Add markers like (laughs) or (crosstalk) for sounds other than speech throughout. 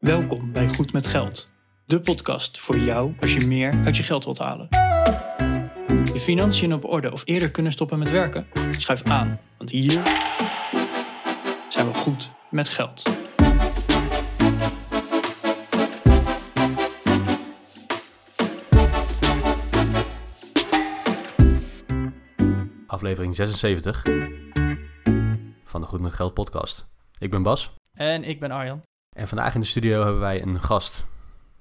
Welkom bij Goed met Geld, de podcast voor jou als je meer uit je geld wilt halen. Je financiën op orde of eerder kunnen stoppen met werken? Schuif aan, want hier zijn we goed met geld. Aflevering 76 van de Goed met Geld podcast. Ik ben Bas En ik ben Arjan. En vandaag in de studio hebben wij een gast.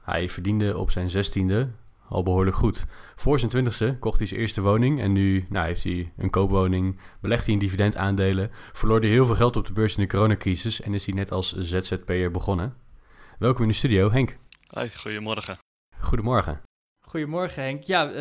Hij verdiende op zijn zestiende al behoorlijk goed. Voor zijn twintigste kocht hij zijn eerste woning en nu nou, heeft hij een koopwoning, belegt hij in dividendaandelen, verloor hij heel veel geld op de beurs in de coronacrisis en is hij net als ZZP'er begonnen. Welkom in de studio, Henk. Hoi, goedemorgen. Goedemorgen. Goedemorgen Henk. Ja, eh,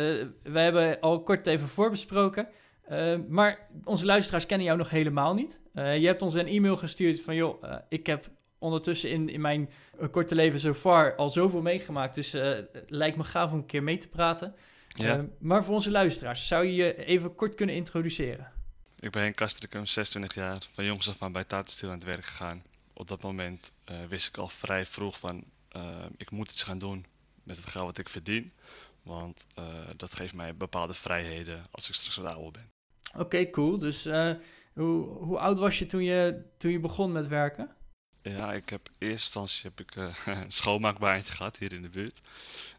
we hebben al kort even voorbesproken. Eh, maar onze luisteraars kennen jou nog helemaal niet. Eh, je hebt ons een e-mail gestuurd van... joh, ik heb ondertussen in, in mijn eh, korte leven zo far al zoveel meegemaakt... dus eh, het lijkt me gaaf om een keer mee te praten. Ja, Eh, maar voor onze luisteraars, zou je je even kort kunnen introduceren? ik ben Henk Kastrikum, 26 jaar, van jongs af aan bij Tata Steel aan het werk gegaan. Op dat moment wist ik al vrij vroeg van, ik moet iets gaan doen met het geld wat ik verdien. Want dat geeft mij bepaalde vrijheden als ik straks wat ouder ben. Oké, cool. Dus hoe, hoe oud was je toen, je toen je begon met werken? Ja, ik heb in eerste instantie heb ik, eh, (laughs) een schoonmaakbaantje gehad hier in de buurt.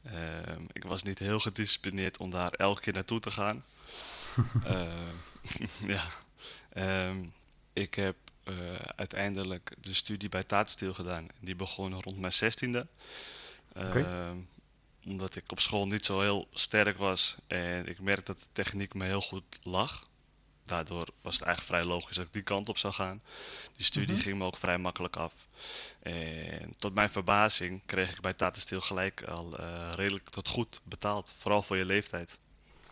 Ehm, ik was niet heel gedisciplineerd om daar elke keer naartoe te gaan. (laughs) Ehm, (laughs) ja, Ehm, ik heb eh, uiteindelijk de studie bij Taatstil gedaan. Die begon rond mijn zestiende. Ehm, omdat ik op school niet zo heel sterk was en ik merkte dat de techniek me heel goed lag. Daardoor was het eigenlijk vrij logisch dat ik die kant op zou gaan. Die studie Mhm. ging me ook vrij makkelijk af. En tot mijn verbazing kreeg ik bij Tata Steel gelijk al eh, redelijk tot goed betaald. Vooral voor je leeftijd.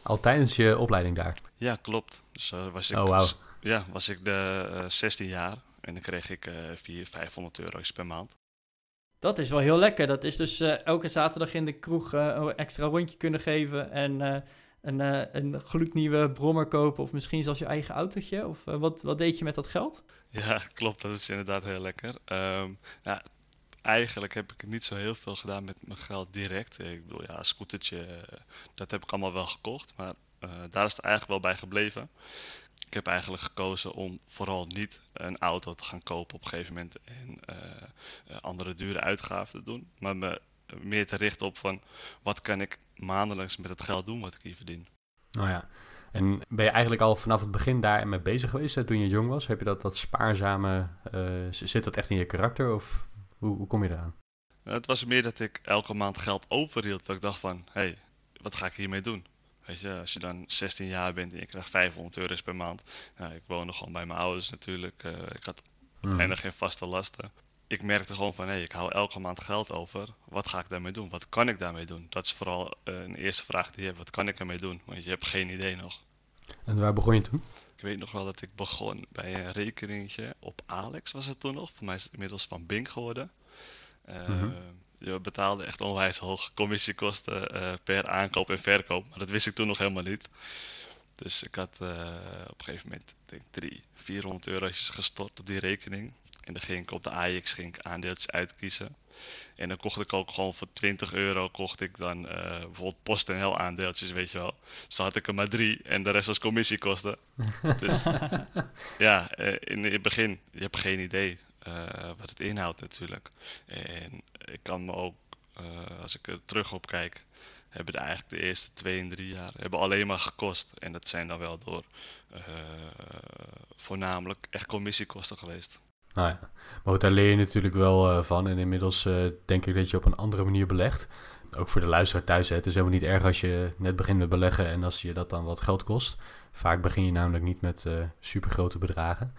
Al tijdens je opleiding daar. Ja, klopt. Dus eh, was ik, Oh, wauw. ja, was ik de eh 16 jaar en dan kreeg ik eh 400, 500 euro's per maand. Dat is wel heel lekker. Dat is dus eh, elke zaterdag in de kroeg eh, een extra rondje kunnen geven en eh, een, eh, een gloednieuwe brommer kopen of misschien zelfs je eigen autootje. Of eh, wat, wat deed je met dat geld? Ja, (laughs) klopt. Dat is inderdaad heel lekker. Ehm, eigenlijk heb ik niet zo heel veel gedaan met mijn geld direct. Ik bedoel, ja, een scootertje, eh, dat heb ik allemaal wel gekocht. Maar daar is het eigenlijk wel bij gebleven. Ik heb eigenlijk gekozen om vooral niet een auto te gaan kopen op een gegeven moment en andere dure uitgaven te doen. Maar me meer te richten op van wat kan ik maandelijks met het geld doen wat ik hier verdien. Nou ja. En ben je eigenlijk al vanaf het begin daar mee bezig geweest hè, toen je jong was? Heb je dat, dat spaarzame, eh, zit dat echt in je karakter of hoe, hoe kom je eraan? Nou, Het was meer dat ik elke maand geld overhield. Dat ik dacht van, hé, hey, wat ga ik hiermee doen? Weet je, als je dan 16 jaar bent en je krijgt 500 euro's per maand. Nou, ik woonde gewoon bij mijn ouders natuurlijk. eh, ik had Hmm. bijna geen vaste lasten. Ik merkte gewoon van, hé, hey, ik hou elke maand geld over. Wat ga ik daarmee doen? Wat kan ik daarmee doen? Dat is vooral eh, een eerste vraag die je hebt. Wat kan ik ermee doen? Want je hebt geen idee nog. En waar begon je toen? Ik weet nog wel dat ik begon bij een rekeningetje op Alex was het toen nog. Voor mij is het inmiddels van Bink geworden. Eh, Mhm. Je betaalde echt onwijs hoge commissiekosten eh, per aankoop en verkoop. Maar dat wist ik toen nog helemaal niet. Dus ik had eh, op een gegeven moment denk ik, drie, 400 euro's gestort op die rekening. En dan ging ik op de AX ging ik aandeeltjes uitkiezen. En dan kocht ik ook gewoon voor 20 euro kocht ik dan eh, bijvoorbeeld PostNL aandeeltjes, weet je wel. Dus dan had ik er maar drie en de rest was commissiekosten. (laughs) Dus ja, eh, in het begin, je hebt geen idee wat het inhoudt natuurlijk. En ik kan me ook, als ik er terug op kijk, hebben de eigenlijk de eerste twee en drie jaar hebben alleen maar gekost. En dat zijn dan wel door eh, voornamelijk echt commissiekosten geweest. Nou ja, maar goed, daar leer je natuurlijk wel eh, van. En inmiddels eh, denk ik dat je op een andere manier belegt. Ook voor de luisteraar thuis, hè. het is helemaal niet erg als je net begint met beleggen en als je dat dan wat geld kost. Vaak begin je namelijk niet met supergrote bedragen.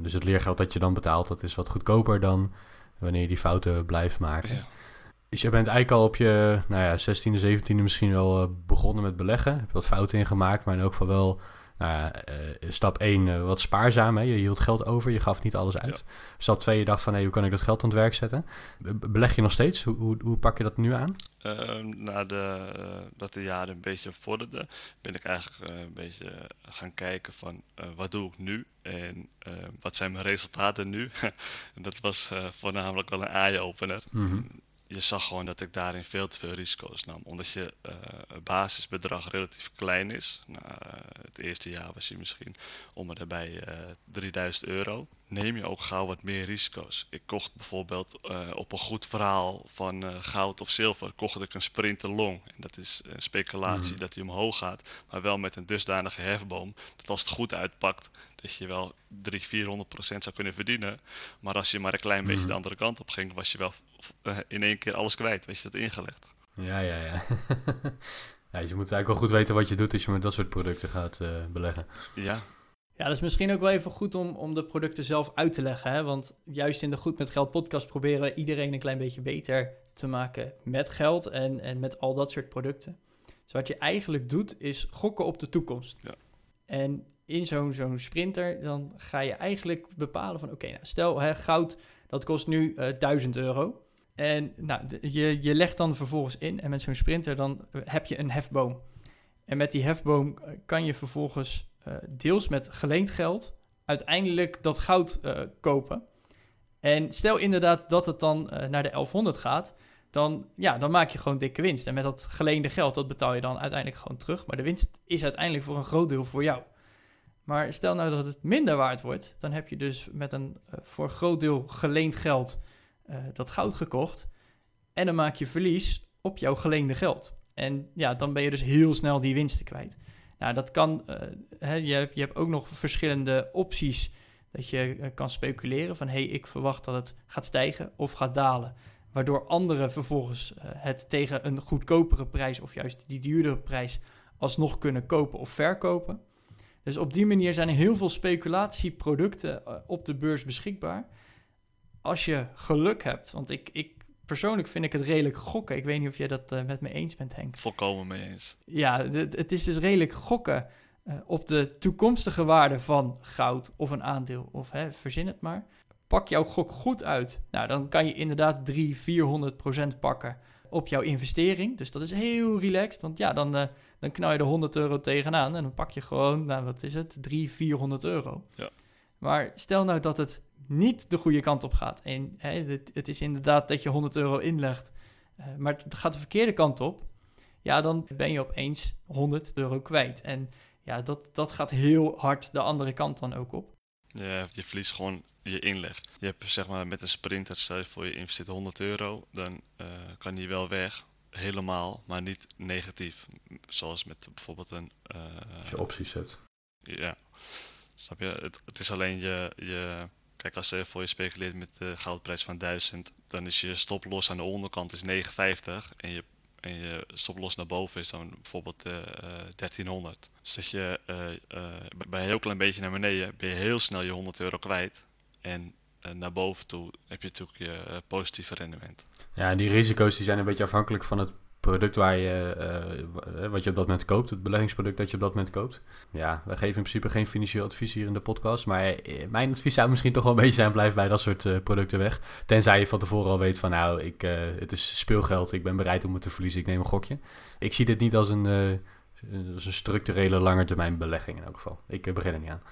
Dus het leergeld dat je dan betaalt, dat is wat goedkoper dan wanneer je die fouten blijft maken. Ja. Dus je bent eigenlijk al op je nou ja, 16e, 17e misschien wel eh, begonnen met beleggen. Heb wat fouten in gemaakt, maar in elk geval wel nou eh, stap 1 wat spaarzaam. Hè? Je hield geld over, je gaf niet alles uit. Stap 2, je dacht van hey, hoe kan ik dat geld aan het werk zetten? Be- Beleg je nog steeds? Hoe, hoe, hoe pak je dat nu aan? Ehm, na de, uh, dat de jaren een beetje vorderden, ben ik eigenlijk uh, een beetje gaan kijken van uh, wat doe ik nu en wat zijn mijn resultaten nu. en (laughs) dat was voornamelijk wel een eye-opener. Mm -hmm je zag gewoon dat ik daarin veel te veel risico's nam. Omdat je uh, basisbedrag relatief klein is. Nou, uh, het eerste jaar was hij misschien om nabij uh, 3000 euro. Neem je ook gauw wat meer risico's. Ik kocht bijvoorbeeld op een goed verhaal van goud of zilver, kocht ik een sprinter long. En dat is een speculatie mm. dat hij omhoog gaat. Maar wel met een dusdanige hefboom. Dat als het goed uitpakt, dat je wel 300, 400 procent zou kunnen verdienen. Maar als je maar een klein beetje mm. de andere kant op ging, was je wel in één keer alles kwijt. Weet je dat ingelegd? Ja, ja, ja. (laughs) ja je moet eigenlijk wel goed weten wat je doet als je met dat soort producten gaat beleggen. Ja. Ja, dat is misschien ook wel even goed om, om de producten zelf uit te leggen. Hè? Want juist in de Goed met Geld podcast proberen we iedereen een klein beetje beter te maken met geld en, en met al dat soort producten. Dus wat je eigenlijk doet, is gokken op de toekomst. Ja. En in zo'n zo'n sprinter, dan ga je eigenlijk bepalen van... oké, nou, stel hè, goud, dat kost nu uh, eh, 1000 euro. En nou, je, je legt dan vervolgens in en met zo'n sprinter dan heb je een hefboom. En met die hefboom eh, kan je vervolgens uh, deels met geleend geld uiteindelijk dat goud uh, kopen. En stel inderdaad dat het dan uh, naar de 1100 gaat, dan, ja, dan maak je gewoon dikke winst. En met dat geleende geld, dat betaal je dan uiteindelijk gewoon terug. Maar de winst is uiteindelijk voor een groot deel voor jou. Maar stel nou dat het minder waard wordt, dan heb je dus met een voor een groot deel geleend geld dat goud gekocht. En dan maak je verlies op jouw geleende geld. En ja, dan ben je dus heel snel die winsten kwijt. Nou, dat kan. Uh, hè, je, hebt, je hebt ook nog verschillende opties dat je uh, kan speculeren van hé, hey, ik verwacht dat het gaat stijgen of gaat dalen. Waardoor anderen vervolgens het tegen een goedkopere prijs of juist die duurdere prijs alsnog kunnen kopen of verkopen. Dus op die manier zijn er heel veel speculatieproducten op de beurs beschikbaar als je geluk hebt, want ik, ik persoonlijk vind ik het redelijk gokken. Ik weet niet of jij dat uh, met me eens bent, Henk. Volkomen mee eens. Ja, het is dus redelijk gokken uh, op de toekomstige waarde van goud of een aandeel. Of hè, verzin het maar. Pak jouw gok goed uit. Nou, dan kan je inderdaad 300, 400 procent pakken op jouw investering. Dus dat is heel relaxed. Want ja, dan, uh, dan knal je er 100 euro tegenaan. En dan pak je gewoon, nou wat is het, 300, 400 euro. Ja. Maar stel nou dat het niet de goede kant op gaat. En hè, het, het, is inderdaad dat je 100 euro inlegt, uh, maar het gaat de verkeerde kant op. Ja, dan ben je opeens 100 euro kwijt. En ja, dat, dat gaat heel hard de andere kant dan ook op. Ja, je verliest gewoon je inleg. Je hebt zeg maar met een sprinter, stel je voor je investeert 100 euro, dan uh, kan die wel weg, helemaal, maar niet negatief. Zoals met bijvoorbeeld een... Uh, Als je opties hebt. Ja, snap je? Het, het is alleen je, je Kijk, als je voor je speculeert met de goudprijs van 1000, dan is je stoploss aan de onderkant is 950 en je, en je stoploss naar boven is dan bijvoorbeeld uh, uh, 1300. Dus dat je bij een heel klein beetje naar beneden ben je heel snel je 100 euro kwijt. En naar boven toe heb je natuurlijk je positieve rendement. Ja, die risico's die zijn een beetje afhankelijk van het product waar je, uh, wat je op dat moment koopt, het beleggingsproduct dat je op dat moment koopt. Ja, we geven in principe geen financieel advies hier in de podcast, maar eh, mijn advies zou misschien toch wel een beetje zijn, blijf bij dat soort producten weg. Tenzij je van tevoren al weet van, nou, ik, het is speelgeld, ik ben bereid om het te verliezen, ik neem een gokje. Ik zie dit niet als een, als een structurele langetermijn belegging in elk geval. Ik begin er niet aan.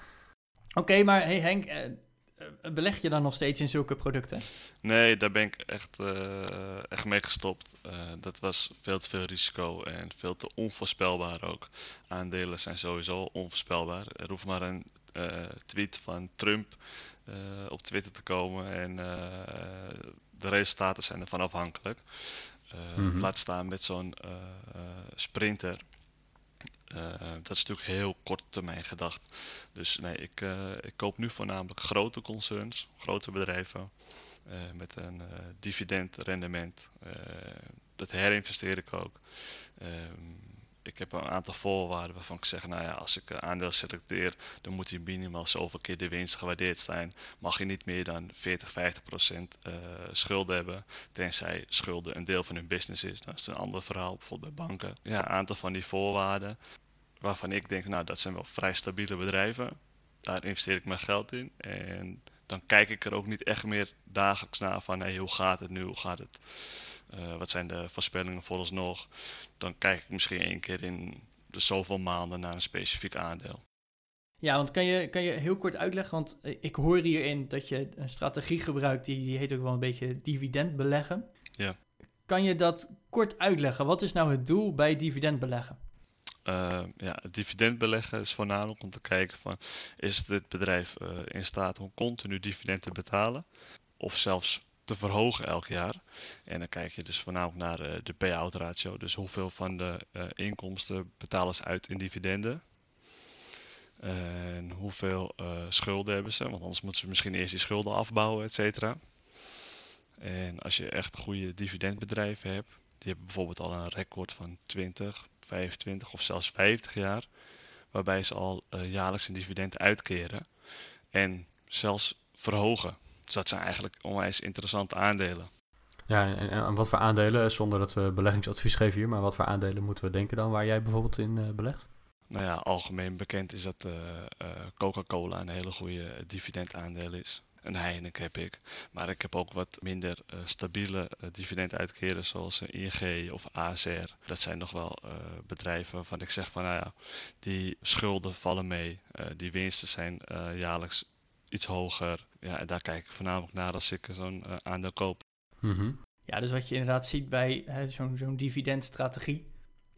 Oké, maar hey Henk, eh, beleg je dan nog steeds in zulke producten? Nee, daar ben ik echt, uh, echt mee gestopt. Uh, dat was veel te veel risico en veel te onvoorspelbaar ook. Aandelen zijn sowieso onvoorspelbaar. Er hoeft maar een uh, tweet van Trump op Twitter te komen en de resultaten zijn ervan afhankelijk. Mm -hmm. Laat staan met zo'n sprinter dat is natuurlijk heel kort termijn gedacht. Dus nee, ik, uh, ik koop nu voornamelijk grote concerns, grote bedrijven met een dividendrendement. dat herinvesteer ik ook. Ehm, ik heb een aantal voorwaarden waarvan ik zeg, nou ja, als ik aandeel selecteer, dan moet die minimaal zoveel keer de winst gewaardeerd zijn. Mag je niet meer dan 40, 50 procent schulden hebben, tenzij schulden een deel van hun business is. Dat is een ander verhaal, bijvoorbeeld bij banken. Ja, een aantal van die voorwaarden waarvan ik denk, nou dat zijn wel vrij stabiele bedrijven. Daar investeer ik mijn geld in. En dan kijk ik er ook niet echt meer dagelijks naar van hey, hoe gaat het nu, hoe gaat het eh, wat zijn de voorspellingen vooralsnog, dan kijk ik misschien één keer in de zoveel maanden naar een specifiek aandeel. Ja, want kan je, kan je heel kort uitleggen, want ik hoor hierin dat je een strategie gebruikt, die, die heet ook wel een beetje dividend beleggen. Ja. Kan je dat kort uitleggen? Wat is nou het doel bij dividend beleggen? Uh, ja, dividend beleggen is voornamelijk om te kijken van is dit bedrijf uh, in staat om continu dividend te betalen of zelfs te verhogen elk jaar. En dan kijk je dus voornamelijk naar uh, de payout ratio, dus hoeveel van de inkomsten betalen ze uit in dividenden. En hoeveel schulden hebben ze, want anders moeten ze misschien eerst die schulden afbouwen, et cetera. En als je echt goede dividendbedrijven hebt, die hebben bijvoorbeeld al een record van 20, 25 of zelfs 50 jaar, waarbij ze al uh, jaarlijks een dividend uitkeren en zelfs verhogen. Dus dat zijn eigenlijk onwijs interessante aandelen. Ja, en, en wat voor aandelen, zonder dat we beleggingsadvies geven hier, maar wat voor aandelen moeten we denken dan waar jij bijvoorbeeld in uh, belegt? Nou ja, algemeen bekend is dat uh, Coca-Cola een hele goede dividendaandeel is een Heineken heb ik. Maar ik heb ook wat minder uh, stabiele uh, dividenduitkeren zoals een ING of ASR. Dat zijn nog wel uh, bedrijven waarvan ik zeg van nou ja, die schulden vallen mee. die winsten zijn jaarlijks iets hoger. Ja, en daar kijk ik voornamelijk naar als ik zo'n aandeel koop. Mm -hmm. Ja, dus wat je inderdaad ziet bij zo'n zo'n dividendstrategie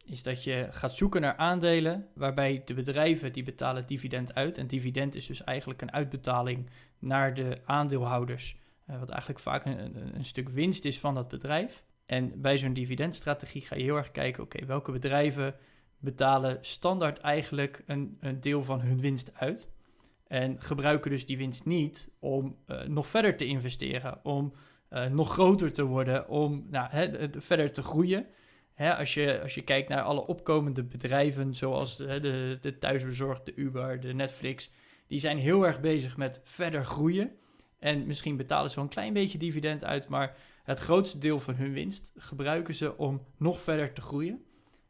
is dat je gaat zoeken naar aandelen waarbij de bedrijven die betalen dividend uit. En dividend is dus eigenlijk een uitbetaling naar de aandeelhouders, uh, wat eigenlijk vaak een, een, stuk winst is van dat bedrijf. En bij zo'n dividendstrategie ga je heel erg kijken, oké, welke bedrijven betalen standaard eigenlijk een, een deel van hun winst uit. En gebruiken dus die winst niet om uh, nog verder te investeren, om uh, nog groter te worden, om nou, verder te groeien. Als, je, als je kijkt naar alle opkomende bedrijven, zoals de, de, de thuisbezorg, de Uber, de Netflix, die zijn heel erg bezig met verder groeien. En misschien betalen ze wel een klein beetje dividend uit, maar het grootste deel van hun winst gebruiken ze om nog verder te groeien.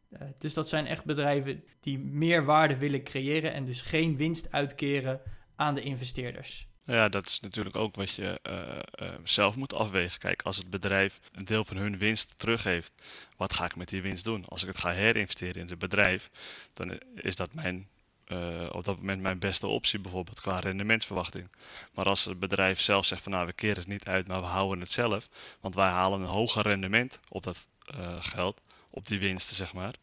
Uh, dus dat zijn echt bedrijven die meer waarde willen creëren en dus geen winst uitkeren aan de investeerders. Ja, dat is natuurlijk ook wat je uh, uh, zelf moet afwegen. Kijk, als het bedrijf een deel van hun winst teruggeeft, wat ga ik met die winst doen? Als ik het ga herinvesteren in het bedrijf, dan is dat mijn, uh, op dat moment mijn beste optie bijvoorbeeld qua rendementsverwachting. Maar als het bedrijf zelf zegt van nou we keren het niet uit, maar we houden het zelf, want wij halen een hoger rendement op dat geld, op die winsten zeg maar,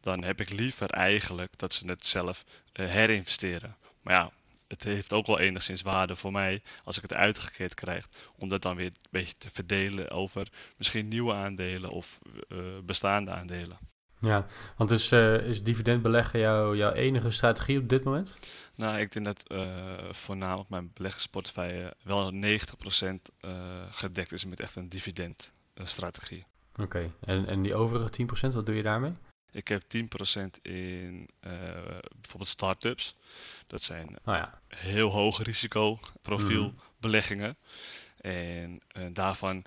dan heb ik liever eigenlijk dat ze het zelf herinvesteren. Maar ja, het heeft ook wel enigszins waarde voor mij als ik het uitgekeerd krijg. Om dat dan weer een beetje te verdelen over misschien nieuwe aandelen of bestaande aandelen. Ja, want is, uh, is dividend beleggen jouw, enige strategie op dit moment? Nou, ik denk dat uh, voornamelijk mijn beleggingsportefeuille wel 90% gedekt is met echt een dividendstrategie. Oké, en, en die overige 10%, wat doe je daarmee? Ik heb 10% in uh, bijvoorbeeld startups. Dat zijn oh ja. heel hoog risico profiel mm. beleggingen. En uh, daarvan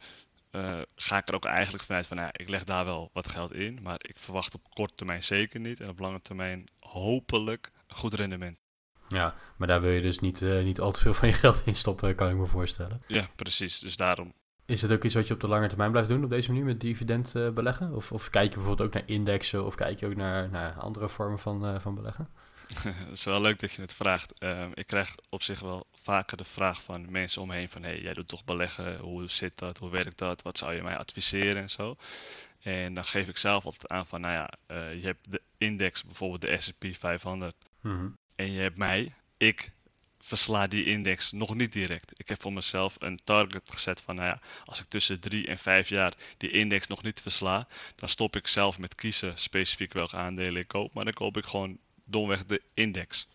uh, ga ik er ook eigenlijk vanuit van, nou, ik leg daar wel wat geld in. Maar ik verwacht op korte termijn zeker niet. En op lange termijn hopelijk een goed rendement. Ja, maar daar wil je dus niet, niet al te veel van je geld in stoppen, kan ik me voorstellen. Ja, precies. Dus daarom is het ook iets wat je op de lange termijn blijft doen op deze manier met dividend uh, beleggen? Of, of kijk je bijvoorbeeld ook naar indexen of kijk je ook naar, naar andere vormen van, van beleggen? (laughs) Het is wel leuk dat je het vraagt. Uh, ik krijg op zich wel vaker de vraag van mensen omheen van hey, jij doet toch beleggen, hoe zit dat, hoe werkt dat, wat zou je mij adviseren en zo. En dan geef ik zelf altijd aan van nou ja, je hebt de index, bijvoorbeeld de S&P 500 mm -hmm. en je hebt mij, ik versla die index nog niet direct. Ik heb voor mezelf een target gezet van, nou ja, als ik tussen drie en vijf jaar die index nog niet versla, dan stop ik zelf met kiezen specifiek welke aandelen ik koop, maar dan koop ik gewoon domweg de index.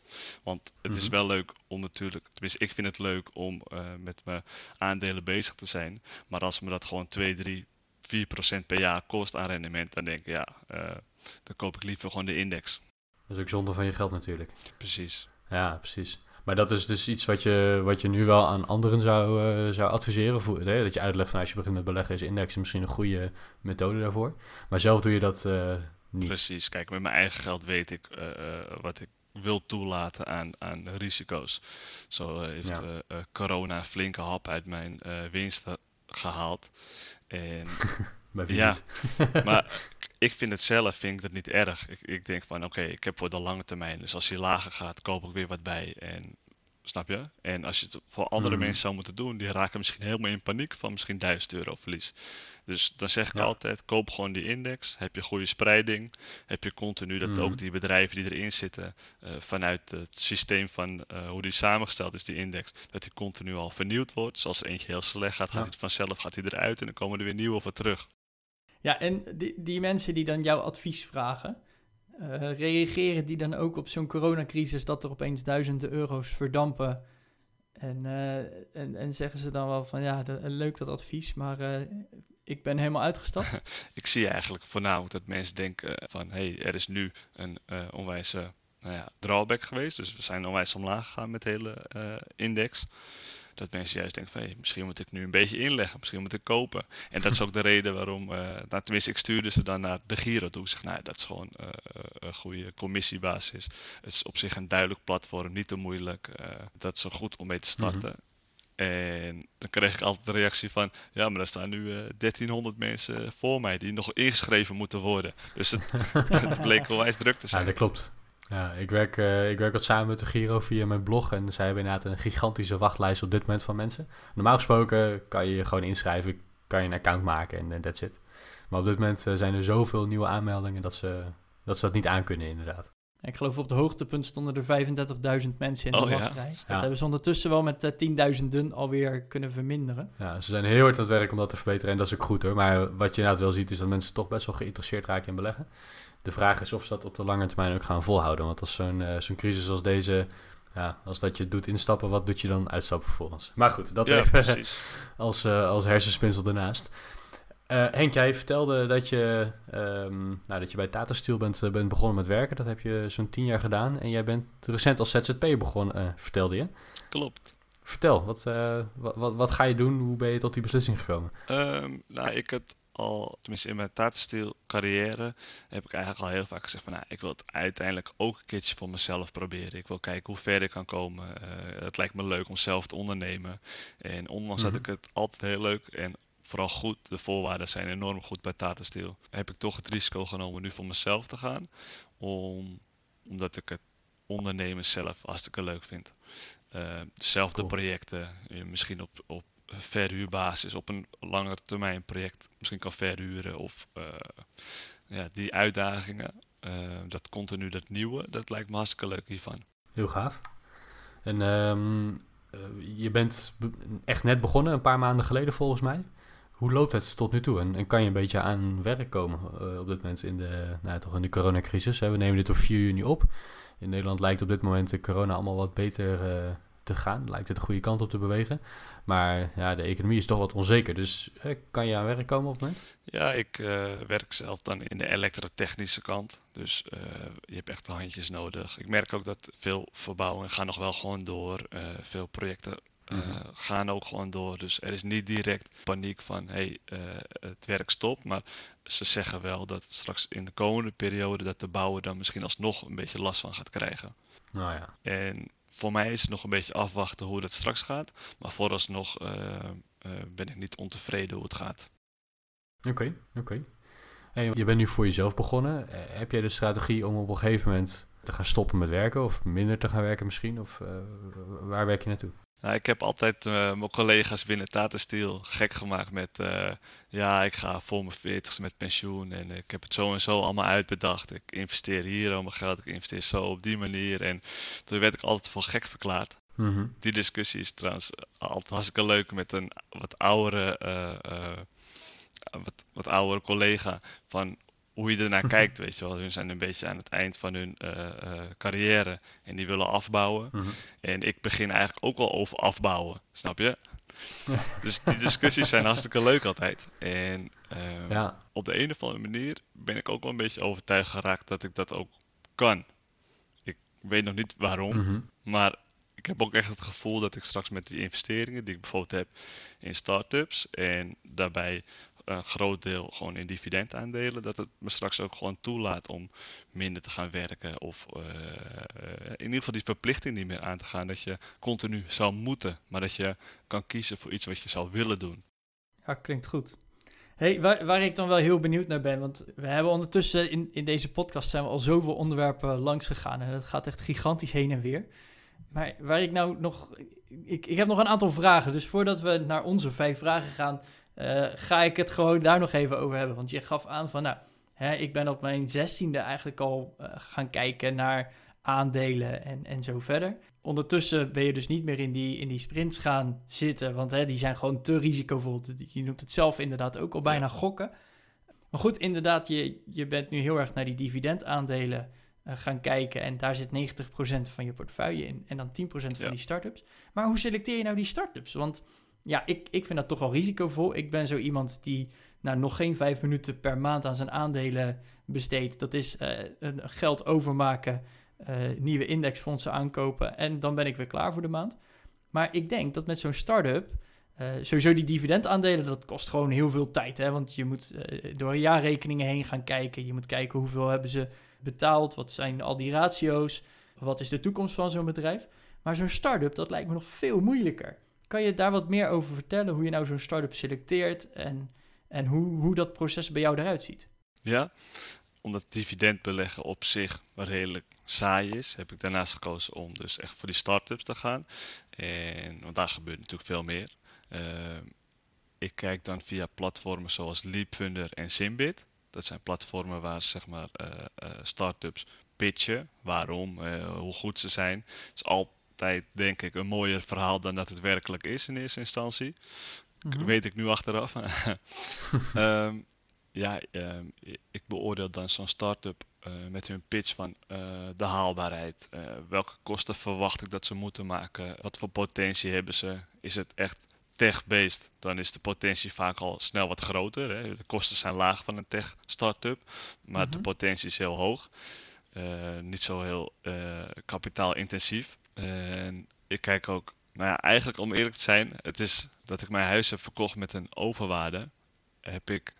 Want het is wel leuk om natuurlijk, tenminste ik vind het leuk om uh, met mijn aandelen bezig te zijn, maar als me dat gewoon 2, 3, 4 procent per jaar kost aan rendement, dan denk ik ja, uh, dan koop ik liever gewoon de index. Dat is ook zonde van je geld natuurlijk. Precies. Ja, precies. Maar dat is dus iets wat je, wat je nu wel aan anderen zou, uh, zou adviseren. Voor, hè? Dat je uitlegt van als je begint met beleggen is index misschien een goede methode daarvoor. Maar zelf doe je dat uh, niet. Precies. Kijk, met mijn eigen geld weet ik uh, wat ik wil toelaten aan, aan risico's. Zo heeft ja. corona een flinke hap uit mijn winsten gehaald. En (laughs) Ja. (laughs) Maar ik vind het zelf vind ik dat niet erg. Ik, ik denk van oké, ik heb voor de lange termijn. Dus als hij lager gaat, koop ik weer wat bij. En snap je? En als je het voor andere Mhm. mensen zou moeten doen, die raken misschien helemaal in paniek van misschien 1000 euro verlies. Dus dan zeg ik Ja. altijd, koop gewoon die index. Heb je goede spreiding. Heb je continu dat Mhm. ook die bedrijven die erin zitten, eh, vanuit het systeem van eh, hoe die samengesteld is, die index, dat die continu al vernieuwd wordt. Dus als er eentje heel slecht gaat, gaat hij vanzelf gaat hij eruit en dan komen er weer nieuwe voor terug. Ja, en die, die mensen die dan jouw advies vragen, eh, reageren die dan ook op zo'n coronacrisis dat er opeens duizenden euro's verdampen? En, eh, en, en zeggen ze dan wel van ja, de- leuk dat advies, maar eh, ik ben helemaal uitgestapt. (laughs) ik zie eigenlijk voornamelijk dat mensen denken van hé, hey, er is nu een eh onwijze nou ja, drawback geweest. Dus we zijn onwijs omlaag gegaan met de hele eh, index. Dat mensen juist denken van misschien moet ik nu een beetje inleggen, misschien moet ik kopen. En dat is ook de reden waarom, nou, tenminste ik stuurde ze dan naar de Giro toe. Ik zeg nou, dat is gewoon eh, eh, een goede commissiebasis. Het is op zich een duidelijk platform, niet te moeilijk. dat is zo goed om mee te starten. En dan kreeg ik altijd de reactie van, ja, maar er staan nu eh 1300 mensen voor mij die nog ingeschreven moeten worden. Dus het, (laughs) het bleek onwijs druk te Ja, zijn. dat klopt. Ja, ik, werk, eh, ik werk wat samen met de Giro via mijn blog. En zij hebben inderdaad een gigantische wachtlijst op dit moment van mensen. Normaal gesproken kan je je gewoon inschrijven, kan je een account maken en eh, that's it. Maar op dit moment eh, zijn er zoveel nieuwe aanmeldingen dat ze, dat ze dat niet aankunnen inderdaad. Ik geloof op het hoogtepunt stonden er 35.000 mensen in de Oh ja. wachtrij. Dat Ja. hebben ze ondertussen wel met eh, 10.000 alweer kunnen verminderen. Ja, ze zijn heel hard aan het werk om dat te verbeteren en dat is ook goed hoor. Maar wat je inderdaad wel ziet is dat mensen toch best wel geïnteresseerd raken in beleggen. De vraag is of ze dat op de lange termijn ook gaan volhouden. Want als zo'n eh, zo'n crisis als deze, ja, als dat je doet instappen, wat doet je dan uitstappen vervolgens? Maar goed, dat ja, even (laughs) als, eh, als hersenspinsel ernaast. Eh, Henk, jij vertelde dat je, ehm, nou, dat je bij Tata Steel bent, bent begonnen met werken. Dat heb je zo'n tien jaar gedaan. En jij bent recent als ZZP begonnen, vertelde je. Klopt. Vertel, wat, wat, wat, wat ga je doen? Hoe ben je tot die beslissing gekomen? Ehm, nou, ik heb al, tenminste in mijn Tata carrière, heb ik eigenlijk al heel vaak gezegd van, nou, ik wil het uiteindelijk ook een keertje voor mezelf proberen. Ik wil kijken hoe ver ik kan komen. Eh, het lijkt me leuk om zelf te ondernemen. En ondanks Mhm. dat ik het altijd heel leuk en vooral goed, de voorwaarden zijn enorm goed bij Tata Steel, heb ik toch het risico genomen nu voor mezelf te gaan. Om, omdat ik het ondernemen zelf hartstikke leuk vind. Eh, dezelfde Cool. projecten, eh, misschien op, op verhuurbasis, op een langere termijn project misschien kan verhuren. Of eh, ja, die uitdagingen, eh, dat continu dat nieuwe, dat lijkt me hartstikke leuk hiervan. Heel gaaf. En ehm, eh, je bent be- echt net begonnen, een paar maanden geleden volgens mij. Hoe loopt het tot nu toe? En, kan je een beetje aan werk komen op dit moment in de, nou, toch in de coronacrisis? We nemen dit op 4 juni op. In Nederland lijkt op dit moment de corona allemaal wat beter te gaan. Lijkt het de goede kant op te bewegen. Maar ja, de economie is toch wat onzeker. Dus eh, kan je aan werk komen op het moment? Ja, ik eh, werk zelf dan in de elektrotechnische kant. Dus eh, je hebt echt handjes nodig. Ik merk ook dat veel verbouwingen gaan nog wel gewoon door. Veel projecten Mhm. gaan ook gewoon door. Dus er is niet direct paniek van hey, het werk stopt. Maar ze zeggen wel dat straks in de komende periode dat de bouwer dan misschien alsnog een beetje last van gaat krijgen. Nou ja, En voor mij is het nog een beetje afwachten hoe dat straks gaat. Maar vooralsnog eh, eh, ben ik niet ontevreden hoe het gaat. Oké, oké. Je bent nu voor jezelf begonnen. Eh, heb jij de strategie om op een gegeven moment te gaan stoppen met werken? Of minder te gaan werken misschien? Of waar werk je naartoe? Nou, ik heb altijd eh, mijn collega's binnen Tata Steel gek gemaakt met... eh, ja, ik ga voor mijn veertigste met pensioen en ik heb het zo en zo allemaal uitbedacht. Ik investeer hier al mijn geld, ik investeer zo op die manier. En toen werd ik altijd voor gek verklaard. Mhm. Die discussie is trouwens altijd hartstikke leuk met een wat oudere, eh, wat, wat oudere collega. Van hoe je ernaar kijkt, weet je wel. Hun zijn een beetje aan het eind van hun eh, eh, carrière en die willen afbouwen. Mhm. En ik begin eigenlijk ook al over afbouwen, snap je? Dus die discussies zijn hartstikke leuk altijd. En eh, Ja, op de een of andere manier ben ik ook wel een beetje overtuigd geraakt dat ik dat ook kan. Ik weet nog niet waarom, mhm. maar ik heb ook echt het gevoel dat ik straks met die investeringen die ik bijvoorbeeld heb in start-ups en daarbij een groot deel gewoon in dividendaandelen, dat het me straks ook gewoon toelaat om minder te gaan werken of eh, in ieder geval die verplichting niet meer aan te gaan dat je continu zou moeten, maar dat je kan kiezen voor iets wat je zou willen doen. Ja, klinkt goed. Hey, waar, waar ik dan wel heel benieuwd naar ben, want we hebben ondertussen in, in deze podcast zijn we al zoveel onderwerpen langs gegaan en het gaat echt gigantisch heen en weer. Maar waar ik nou nog, ik, ik heb nog een aantal vragen, dus voordat we naar onze vijf vragen gaan, uh, ga ik het gewoon daar nog even over hebben. Want je gaf aan van, nou, hè, ik ben op mijn zestiende eigenlijk al uh, gaan kijken naar aandelen en, en zo verder. Ondertussen ben je dus niet meer in die, in die sprints gaan zitten, want hè, die zijn gewoon te risicovol. Je noemt het zelf inderdaad ook al bijna gokken. Maar goed, inderdaad, je, je bent nu heel erg naar die dividendaandelen uh, gaan kijken en daar zit 90% van je portefeuille in en dan 10% van ja. die startups. Maar hoe selecteer je nou die startups? Want ja, ik, ik vind dat toch wel risicovol. Ik ben zo iemand die nou, nog geen vijf minuten per maand aan zijn aandelen besteedt. Dat is uh, geld overmaken uh, nieuwe indexfondsen aankopen en dan ben ik weer klaar voor de maand. Maar ik denk dat met zo'n start-up, uh, sowieso die dividendaandelen, dat kost gewoon heel veel tijd. Hè? Want je moet door jaarrekeningen heen gaan kijken. Je moet kijken hoeveel hebben ze betaald, wat zijn al die ratio's, wat is de toekomst van zo'n bedrijf. Maar zo'n start-up, dat lijkt me nog veel moeilijker. Kan je daar wat meer over vertellen, hoe je nou zo'n start-up selecteert en, en hoe, hoe dat proces bij jou eruit ziet? Ja, omdat dividendbeleggen op zich redelijk saai is, heb ik daarnaast gekozen om dus echt voor die start-ups te gaan. En, want daar gebeurt natuurlijk veel meer. Uh, ik kijk dan via platformen zoals Leapfunder en Simbit. Dat zijn platformen waar zeg maar uh, start-ups pitchen, waarom, hoe goed ze zijn. Is altijd denk ik een mooier verhaal dan dat het werkelijk is in eerste instantie. Mm -hmm. Weet ik nu achteraf. um, (laughs) ja, uh, ik beoordeel dan zo'n start-up uh, met hun pitch van uh, de haalbaarheid. welke kosten verwacht ik dat ze moeten maken? Wat voor potentie hebben ze? Is het echt tech-based? Dan is de potentie vaak al snel wat groter. Hè? De kosten zijn laag van een tech-startup, maar mm -hmm. de potentie is heel hoog. niet zo heel kapitaalintensief. En ik kijk ook, nou ja, eigenlijk om eerlijk te zijn, het is dat ik mijn huis heb verkocht met een overwaarde. Heb ik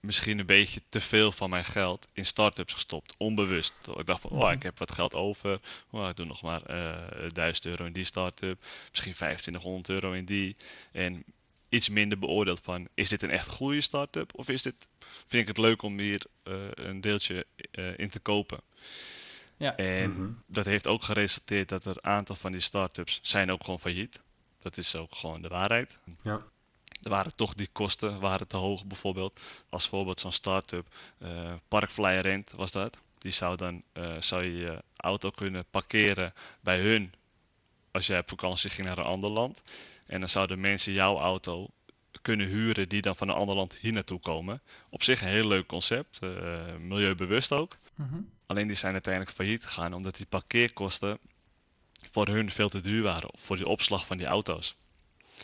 misschien een beetje te veel van mijn geld in start-ups gestopt, onbewust. Ik dacht van, oh, ik heb wat geld over, oh, ik doe nog maar uh, 1000 euro in die start-up, misschien 2500 euro in die. En iets minder beoordeeld van, is dit een echt goede start-up of is dit, vind ik het leuk om hier uh, een deeltje uh, in te kopen. Ja. En mm -hmm. dat heeft ook geresulteerd dat er een aantal van die start-ups zijn ook gewoon failliet. Dat is ook gewoon de waarheid. Ja. Er waren toch die kosten waren te hoog bijvoorbeeld. Als voorbeeld zo'n start-up, uh, Parkfly Rent was dat. Die zou dan uh, zou je je auto kunnen parkeren bij hun als jij op vakantie ging naar een ander land. En dan zouden mensen jouw auto kunnen huren die dan van een ander land hier naartoe komen. Op zich een heel leuk concept, uh, milieubewust ook. Mm -hmm. Alleen die zijn uiteindelijk failliet gegaan omdat die parkeerkosten voor hun veel te duur waren. Voor die opslag van die auto's.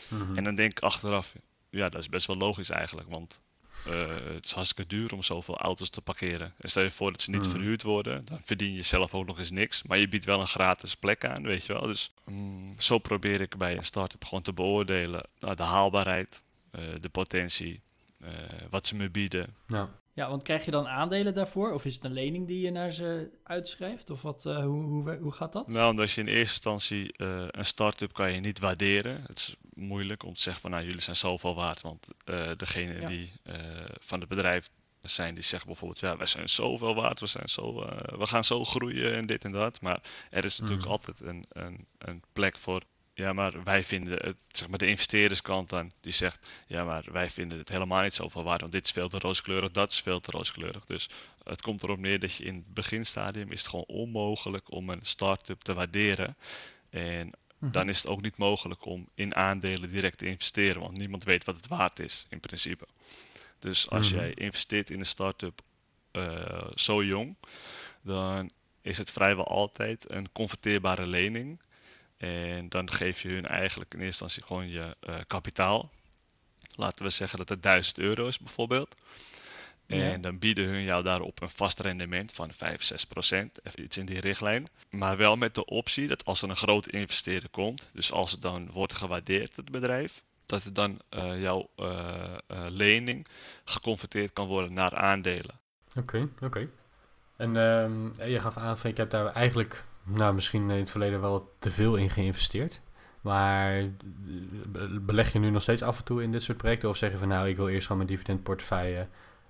Mm-hmm. En dan denk ik achteraf, ja, dat is best wel logisch eigenlijk. Want uh, het is hartstikke duur om zoveel auto's te parkeren. En stel je voor dat ze niet mm. verhuurd worden, dan verdien je zelf ook nog eens niks. Maar je biedt wel een gratis plek aan, weet je wel. Dus mm, zo probeer ik bij een start-up gewoon te beoordelen nou, de haalbaarheid, uh, de potentie, uh, wat ze me bieden. Ja. Ja, want krijg je dan aandelen daarvoor? Of is het een lening die je naar ze uitschrijft? Of wat, uh, hoe, hoe, hoe gaat dat? Nou, omdat je in eerste instantie uh, een start-up kan je niet waarderen. Het is moeilijk om te zeggen van nou, jullie zijn zoveel waard. Want uh, degene ja. die van het bedrijf zijn, die zeggen bijvoorbeeld ja, wij zijn zoveel waard, we, zijn zo, we gaan zo groeien en dit en dat. Maar er is natuurlijk mm. altijd een, een, een plek voor ja, maar wij vinden het, zeg maar de investeerderskant dan, die zegt, ja, maar wij vinden het helemaal niet zoveel waard, want dit is veel te rooskleurig, dat is veel te rooskleurig. Dus het komt erop neer dat je in het beginstadium is het gewoon onmogelijk om een start-up te waarderen. En mm-hmm. dan is het ook niet mogelijk om in aandelen direct te investeren, want niemand weet wat het waard is, in principe. Dus als mm-hmm. jij investeert in een start-up uh, zo jong, dan is het vrijwel altijd een converteerbare lening en dan geef je hun eigenlijk in eerste instantie gewoon je uh, kapitaal. Laten we zeggen dat het 1000 euro is bijvoorbeeld. En ja. dan bieden hun jou daarop een vast rendement van 5, 6 procent, even iets in die richtlijn. Maar wel met de optie dat als er een grote investeerder komt, dus als het dan wordt gewaardeerd, het bedrijf, dat het dan uh, jouw uh, lening geconverteerd kan worden naar aandelen. Oké, okay, oké. Okay. En um, je gaf aan van ik heb daar eigenlijk nou, misschien in het verleden wel te veel in geïnvesteerd. Maar eh, beleg je nu nog steeds af en toe in dit soort projecten? Of zeg je van nou, ik wil eerst gewoon mijn dividendportefeuille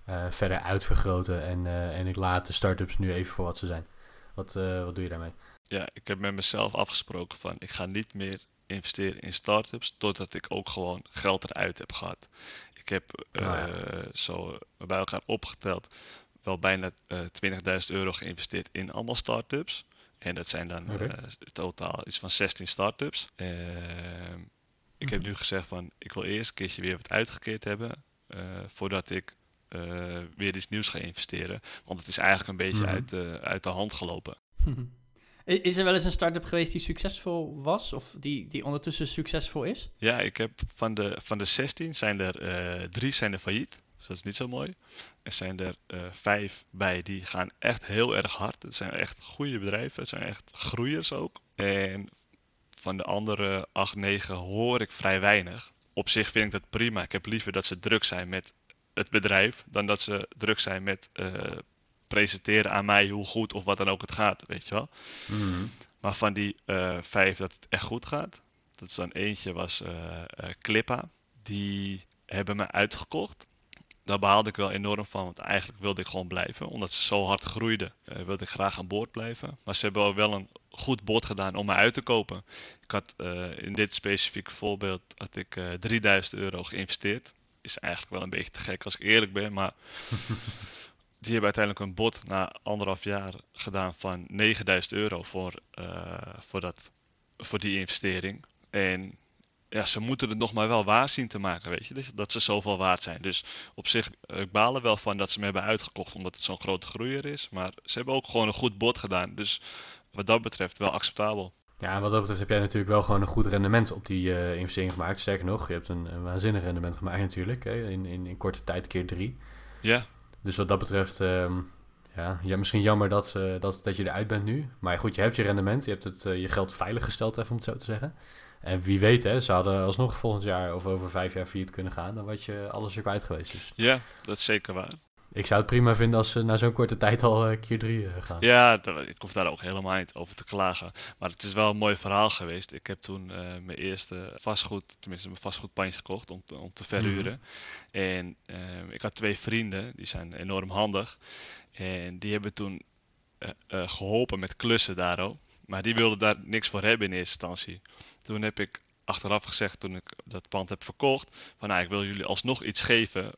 uh, verder uitvergroten en, uh, en ik laat de start-ups nu even voor wat ze zijn? Wat, wat doe je daarmee? Ja, ik heb met mezelf afgesproken van ik ga niet meer investeren in start-ups totdat ik ook gewoon geld eruit heb gehad. Ik heb uh, zo bij elkaar opgeteld wel bijna uh, 20.000 euro geïnvesteerd in allemaal start-ups. En dat zijn dan okay. uh, totaal iets van 16 start-ups. Ehm, ik heb mhm. nu gezegd van ik wil eerst een keertje weer wat uitgekeerd hebben voordat ik weer iets nieuws ga investeren. Want het is eigenlijk een beetje mm-hmm. uit, de, uit de hand gelopen. (laughs) Is er wel eens een start-up geweest die succesvol was of die, die ondertussen succesvol is? Ja, ik heb van de, van de 16 zijn er uh, drie zijn er failliet. Dus dat is niet zo mooi. Er zijn er uh, vijf bij die gaan echt heel erg hard. Het zijn echt goede bedrijven. Het zijn echt groeiers ook. En van de andere 8, 9 hoor ik vrij weinig. Op zich vind ik dat prima. Ik heb liever dat ze druk zijn met het bedrijf dan dat ze druk zijn met uh, presenteren aan mij hoe goed of wat dan ook het gaat, weet je wel. Mhm. Maar van die uh, vijf dat het echt goed gaat, dat is dan eentje was uh, Clippa. Die hebben me uitgekocht. Daar behaalde ik wel enorm van, want eigenlijk wilde ik gewoon blijven. Omdat ze zo hard groeiden, wilde ik graag aan boord blijven. Maar ze hebben wel een goed bod gedaan om me uit te kopen. Ik had in dit specifieke voorbeeld had ik 3000 euro geïnvesteerd. Is eigenlijk wel een beetje te gek als ik eerlijk ben, maar (laughs) die hebben uiteindelijk een bod na anderhalf jaar gedaan van 9000 euro voor, voor, dat, voor die investering. En ja, ze moeten het nog maar wel waar zien te maken, weet je, dat ze zoveel waard zijn. Dus op zich, eh, ik baal er wel van dat ze me hebben uitgekocht omdat het zo'n grote groeier is. Maar ze hebben ook gewoon een goed bod gedaan. Dus wat dat betreft wel acceptabel. Ja, wat dat betreft heb jij natuurlijk wel gewoon een goed rendement op die uh, investering gemaakt. Sterker nog, je hebt een, een waanzinnig rendement gemaakt natuurlijk. Hè? In, in, in korte tijd keer drie. Ja, dus wat dat betreft, um, ja, ja, misschien jammer dat, uh, dat, dat je eruit bent nu. Maar goed, je hebt je rendement, je hebt het, uh, je geld veilig gesteld, even om het zo te zeggen. En wie weet, hè, ze hadden alsnog volgend jaar of over vijf jaar failliet kunnen gaan. Dan was je alles er kwijt geweest. Dus. Ja, dat is zeker waar. Ik zou het prima vinden als ze na zo'n korte tijd al uh, keer drie gaan. Ja, ik hoef daar ook helemaal niet over te klagen. Maar het is wel een mooi verhaal geweest. Ik heb toen uh, mijn eerste vastgoed, tenminste mijn vastgoedpandje gekocht om te, om te verhuren. Mm. En ik had twee vrienden, die zijn enorm handig. En die hebben toen geholpen met klussen daarop. Maar die wilden daar niks voor hebben in eerste instantie. Toen heb ik achteraf gezegd, toen ik dat pand heb verkocht, van nou, ik wil jullie alsnog iets geven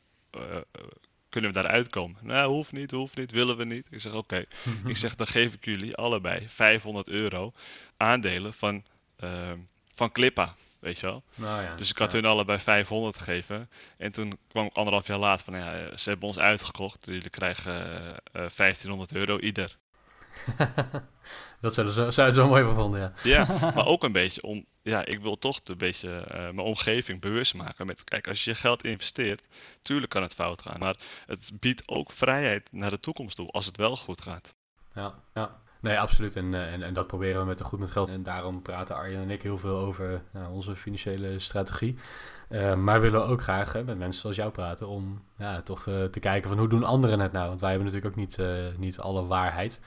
kunnen we daaruit komen? Nou, hoeft niet, hoeft niet, willen we niet. Ik zeg, oké. (laughs) ik zeg, dan geef ik jullie allebei 500 euro aandelen van, uh, van Clippa. Weet je wel? Nou ja, dus ik had ja. hun allebei 500 gegeven. En toen kwam ik anderhalf jaar later van, ja, ze hebben ons uitgekocht. Jullie krijgen uh, uh, 1500 euro ieder. (laughs) dat zouden ze, zou zo mooi gevonden, ja. Ja, (laughs) maar ook een beetje om... Ja, ik wil toch een beetje uh, mijn omgeving bewust maken met... Kijk, als je je geld investeert, tuurlijk kan het fout gaan. Maar het biedt ook vrijheid naar de toekomst toe, als het wel goed gaat. Ja, ja. Nee, absoluut. En, en, en dat proberen we met de Goed met Geld. En daarom praten Arjen en ik heel veel over uh, onze financiële strategie. Uh, maar willen we ook graag hè, met mensen zoals jou praten om ja, toch uh, te kijken van hoe doen anderen het nou? Want wij hebben natuurlijk ook niet, niet alle waarheid.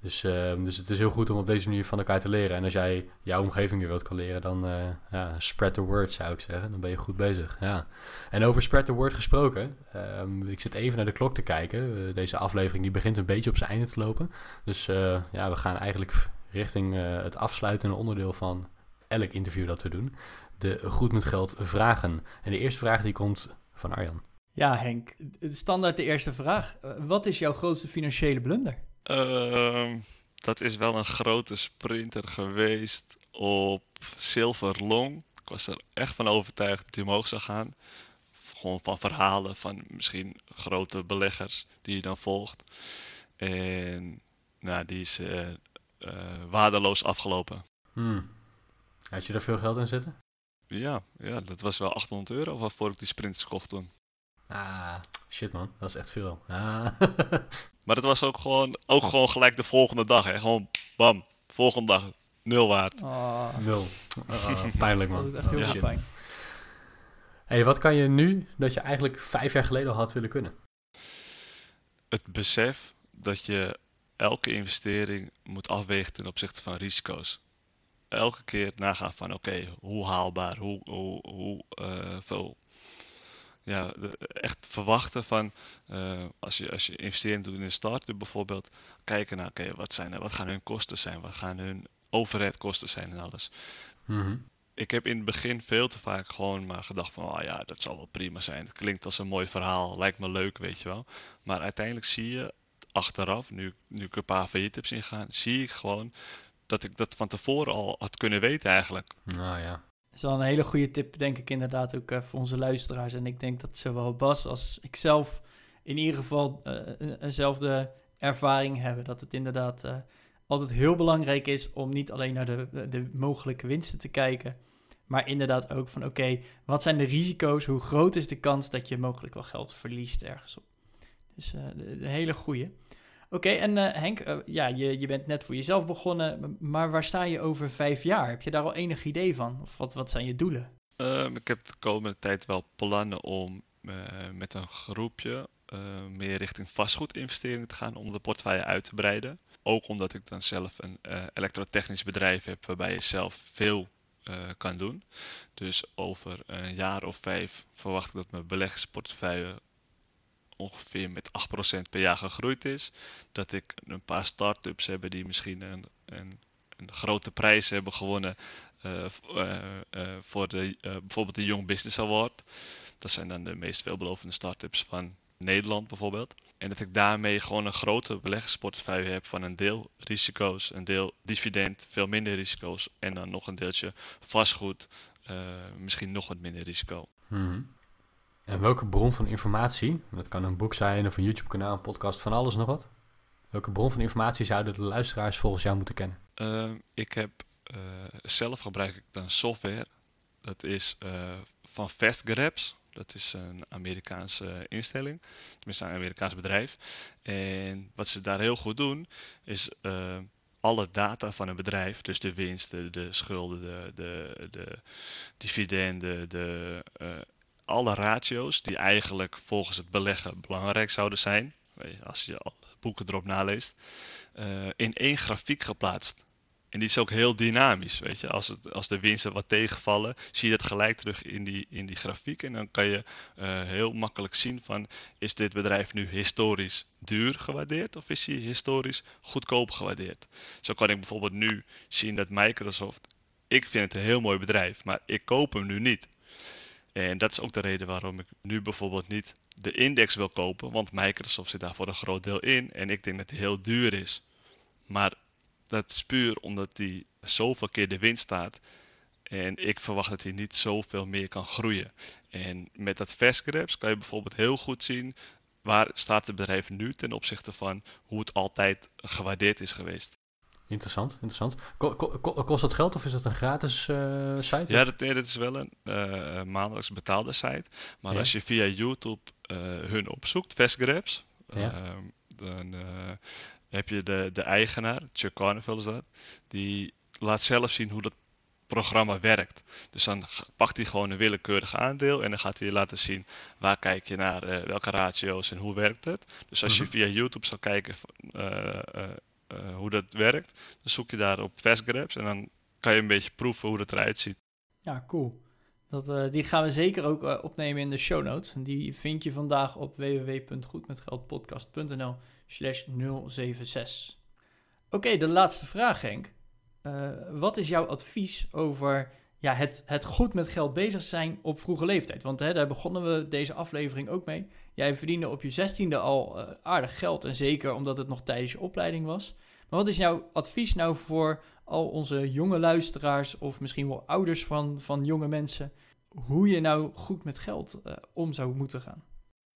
Dus, uh, dus het is heel goed om op deze manier van elkaar te leren. En als jij jouw omgeving weer wilt kan leren, dan uh, ja, spread the word zou ik zeggen. Dan ben je goed bezig. Ja. En over spread the word gesproken. Um, ik zit even naar de klok te kijken. Uh, deze aflevering die begint een beetje op zijn einde te lopen. Dus ja, we gaan eigenlijk richting het afsluitende onderdeel van elk interview dat we doen. De goed met geld vragen. En de eerste vraag die komt van Arjan. Ja Henk, standaard de eerste vraag. wat is jouw grootste financiële blunder? Uh, dat is wel een grote sprinter geweest op Silver Long. Ik was er echt van overtuigd dat hij omhoog zou gaan. Gewoon van verhalen van misschien grote beleggers die je dan volgt. En nou, die is uh, uh, waardeloos afgelopen. Hmm. Had je daar veel geld in zitten? Ja, ja, dat was wel 800 euro waarvoor ik die sprinters kocht toen. Ah, shit man, dat is echt veel. Ah. (laughs) maar het was ook gewoon, ook gewoon gelijk de volgende dag. Hè? Gewoon bam, volgende dag, nul waard. Oh. Nul. Uh, pijnlijk man. (laughs) Dat is echt heel Oh, veel shit. pijn. Hey, wat kan je nu dat je eigenlijk vijf jaar geleden al had willen kunnen? Het besef dat je elke investering moet afwegen ten opzichte van risico's. elke keer nagaan van oké, hoe haalbaar, hoe, hoe, hoe uh, veel ja, echt verwachten van uh, als, je, als je investering doet in een start-up bijvoorbeeld, kijken naar oké, wat zijn er, wat gaan hun kosten zijn, wat gaan hun overheadkosten zijn en alles. Mhm. Ik heb in het begin veel te vaak gewoon maar gedacht van, oh ja, dat zal wel prima zijn. Het klinkt als een mooi verhaal, lijkt me leuk, weet je wel. Maar uiteindelijk zie je achteraf, nu, nu ik een paar failliet heb zien gaan, zie ik gewoon dat ik dat van tevoren al had kunnen weten eigenlijk. Nou ja. Is wel een hele goede tip, denk ik inderdaad ook uh, voor onze luisteraars. En ik denk dat zowel Bas als ik zelf in ieder geval uh, eenzelfde ervaring hebben. Dat het inderdaad uh, altijd heel belangrijk is om niet alleen naar de, de mogelijke winsten te kijken. Maar inderdaad ook van oké, wat zijn de risico's? Hoe groot is de kans dat je mogelijk wel geld verliest ergens op? Dus een hele goede. Oké, en uh, Henk, uh, ja, je, je bent net voor jezelf begonnen, maar waar sta je over vijf jaar? Heb je daar al enig idee van? Of wat, wat zijn je doelen? Um, ik heb de komende tijd wel plannen om uh, met een groepje meer richting vastgoedinvesteringen te gaan om de portefeuille uit te breiden. Ook omdat ik dan zelf een elektrotechnisch bedrijf heb waarbij je zelf veel kan doen. Dus over een jaar of vijf verwacht ik dat mijn beleggingsportefeuille ongeveer met 8% per jaar gegroeid is. Dat ik een paar start-ups heb die misschien een, een, een grote prijs hebben gewonnen uh, uh, uh, voor de, bijvoorbeeld de Young Business Award. Dat zijn dan de meest veelbelovende start-ups van Nederland bijvoorbeeld. En dat ik daarmee gewoon een grote beleggersportefeuille heb van een deel risico's, een deel dividend, veel minder risico's en dan nog een deeltje vastgoed, misschien nog wat minder risico. Mm en welke bron van informatie, dat kan een boek zijn of een YouTube-kanaal, een podcast, van alles nog wat. Welke bron van informatie zouden de luisteraars volgens jou moeten kennen? Uh, ik heb uh, zelf gebruik ik dan software. Dat is uh, van FastGraphs. Dat is een Amerikaanse instelling, tenminste een Amerikaans bedrijf. En wat ze daar heel goed doen, is alle data van een bedrijf, dus de winsten, de schulden, de, de, de dividenden, de alle ratio's die eigenlijk volgens het beleggen belangrijk zouden zijn, als je boeken erop naleest, uh, in één grafiek geplaatst. En die is ook heel dynamisch, weet je. Als, het, als de winsten wat tegenvallen, zie je dat gelijk terug in die, in die grafiek. En dan kan je uh, heel makkelijk zien van, is dit bedrijf nu historisch duur gewaardeerd of is hij historisch goedkoop gewaardeerd? Zo kan ik bijvoorbeeld nu zien dat Microsoft, ik vind het een heel mooi bedrijf, maar ik koop hem nu niet. En dat is ook de reden waarom ik nu bijvoorbeeld niet de index wil kopen, want Microsoft zit daar voor een groot deel in en ik denk dat die heel duur is. Maar dat is puur omdat die zoveel keer de winst staat en ik verwacht dat hij niet zoveel meer kan groeien. En met dat fastgrabs kan je bijvoorbeeld heel goed zien waar staat het bedrijf nu ten opzichte van hoe het altijd gewaardeerd is geweest. Interessant, interessant. kost dat geld of is dat een gratis uh, site? Ja, dat, nee, dat is wel een uh, maandelijks betaalde site. Maar ja. als je via YouTube uh, hun opzoekt, ja. Ehm, dan heb je de, de eigenaar, Chuck Carnival is dat, die laat zelf zien hoe dat programma werkt. Dus dan pakt hij gewoon een willekeurig aandeel en dan gaat hij laten zien waar kijk je naar, welke ratio's en hoe werkt het. Dus als je via YouTube zou kijken uh, hoe dat werkt. Dan zoek je daar op fastgrabs en dan kan je een beetje proeven hoe het eruit ziet. Ja, cool. Dat, uh, die gaan we zeker ook uh, opnemen in de show notes. En die vind je vandaag op www.goedmetgeldpodcast.nl slash 076. Oké, de laatste vraag Henk. wat is jouw advies over ja, het, het goed met geld bezig zijn op vroege leeftijd? Want hè, daar begonnen we deze aflevering ook mee. Jij verdiende op je zestiende al uh, aardig geld. En zeker omdat het nog tijdens je opleiding was. Maar wat is jouw advies nou voor al onze jonge luisteraars of misschien wel ouders van, van jonge mensen? Hoe je nou goed met geld uh, om zou moeten gaan?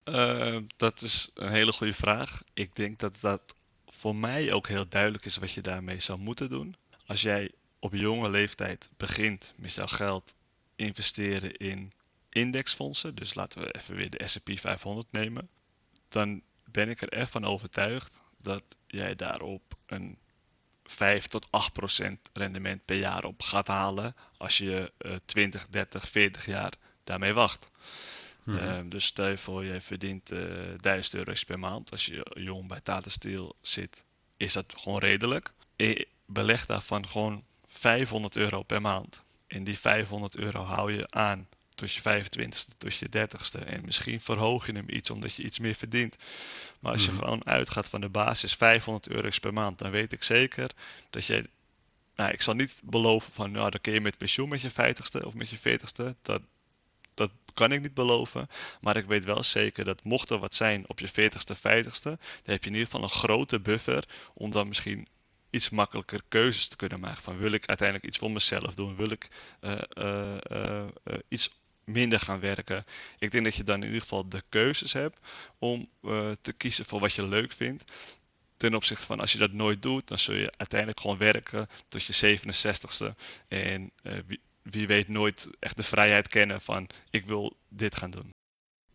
Uh, dat is een hele goede vraag. Ik denk dat dat voor mij ook heel duidelijk is wat je daarmee zou moeten doen. Als jij op jonge leeftijd begint met jouw geld investeren in indexfondsen, dus laten we even weer de S&P 500 nemen, dan ben ik er echt van overtuigd dat jij daarop een 5 tot 8 procent rendement per jaar op gaat halen als je uh, 20, 30, 40 jaar daarmee wacht. Hmm. Uh, dus stel je voor, je verdient uh, 1000 euro per maand. Als je jong bij Tata Steel zit, is dat gewoon redelijk. E beleg daarvan gewoon 500 euro per maand. En die 500 euro hou je aan tot je 25ste, tot je 30ste. En misschien verhoog je hem iets omdat je iets meer verdient. Maar als je Mhm. gewoon uitgaat van de basis 500 euro's per maand, dan weet ik zeker dat je. Nou, ik zal niet beloven van, nou, dan kun je met pensioen met je 50ste of met je 40ste. Dat, dat kan ik niet beloven. Maar ik weet wel zeker dat mocht er wat zijn op je 40ste, 50ste, dan heb je in ieder geval een grote buffer om dan misschien iets makkelijker keuzes te kunnen maken. Van wil ik uiteindelijk iets voor mezelf doen? Wil ik eh, eh, eh, iets minder gaan werken? Ik denk dat je dan in ieder geval de keuzes hebt om te kiezen voor wat je leuk vindt. Ten opzichte van als je dat nooit doet, dan zul je uiteindelijk gewoon werken tot je 67ste. En wie, wie weet nooit echt de vrijheid kennen van ik wil dit gaan doen.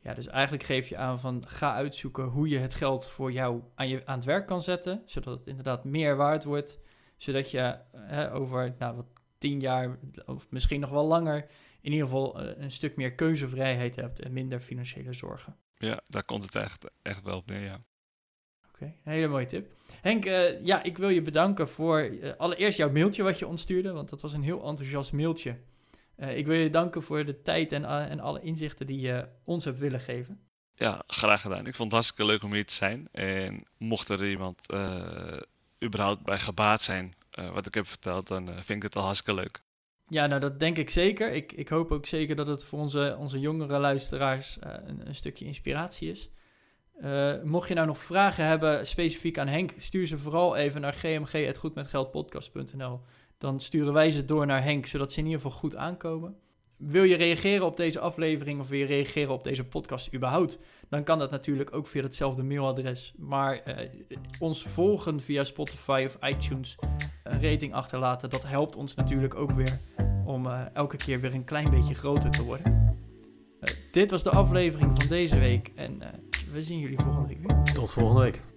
Ja, dus eigenlijk geef je aan van ga uitzoeken hoe je het geld voor jou aan, je, aan het werk kan zetten, zodat het inderdaad meer waard wordt, zodat je hè, over nou, wat tien jaar of misschien nog wel langer in ieder geval eh, een stuk meer keuzevrijheid hebt en minder financiële zorgen. Ja, daar komt het echt, echt wel op neer, ja. Oké, hele mooie tip. Henk, eh, ja, ik wil je bedanken voor eh, allereerst jouw mailtje wat je ons stuurde, want dat was een heel enthousiast mailtje. Eh, ik wil je danken voor de tijd en, eh, en alle inzichten die je ons hebt willen geven. Ja, graag gedaan. Ik vond het hartstikke leuk om hier te zijn. En mocht er iemand eh, überhaupt bij gebaat zijn wat ik heb verteld, dan vind ik het al hartstikke leuk. Ja, nou dat denk ik zeker. Ik, ik hoop ook zeker dat het voor onze, onze jongere luisteraars een, een stukje inspiratie is. Mocht je nou nog vragen hebben specifiek aan Henk, stuur ze vooral even naar gmg.goedmetgeldpodcast.nl. Dan sturen wij ze door naar Henk, zodat ze in ieder geval goed aankomen. Wil je reageren op deze aflevering of wil je reageren op deze podcast überhaupt? Dan kan dat natuurlijk ook via hetzelfde mailadres. Maar eh, ons volgen via Spotify of iTunes, een rating achterlaten, dat helpt ons natuurlijk ook weer om eh, elke keer weer een klein beetje groter te worden. Eh, dit was de aflevering van deze week en we zien jullie volgende week weer. Tot volgende week.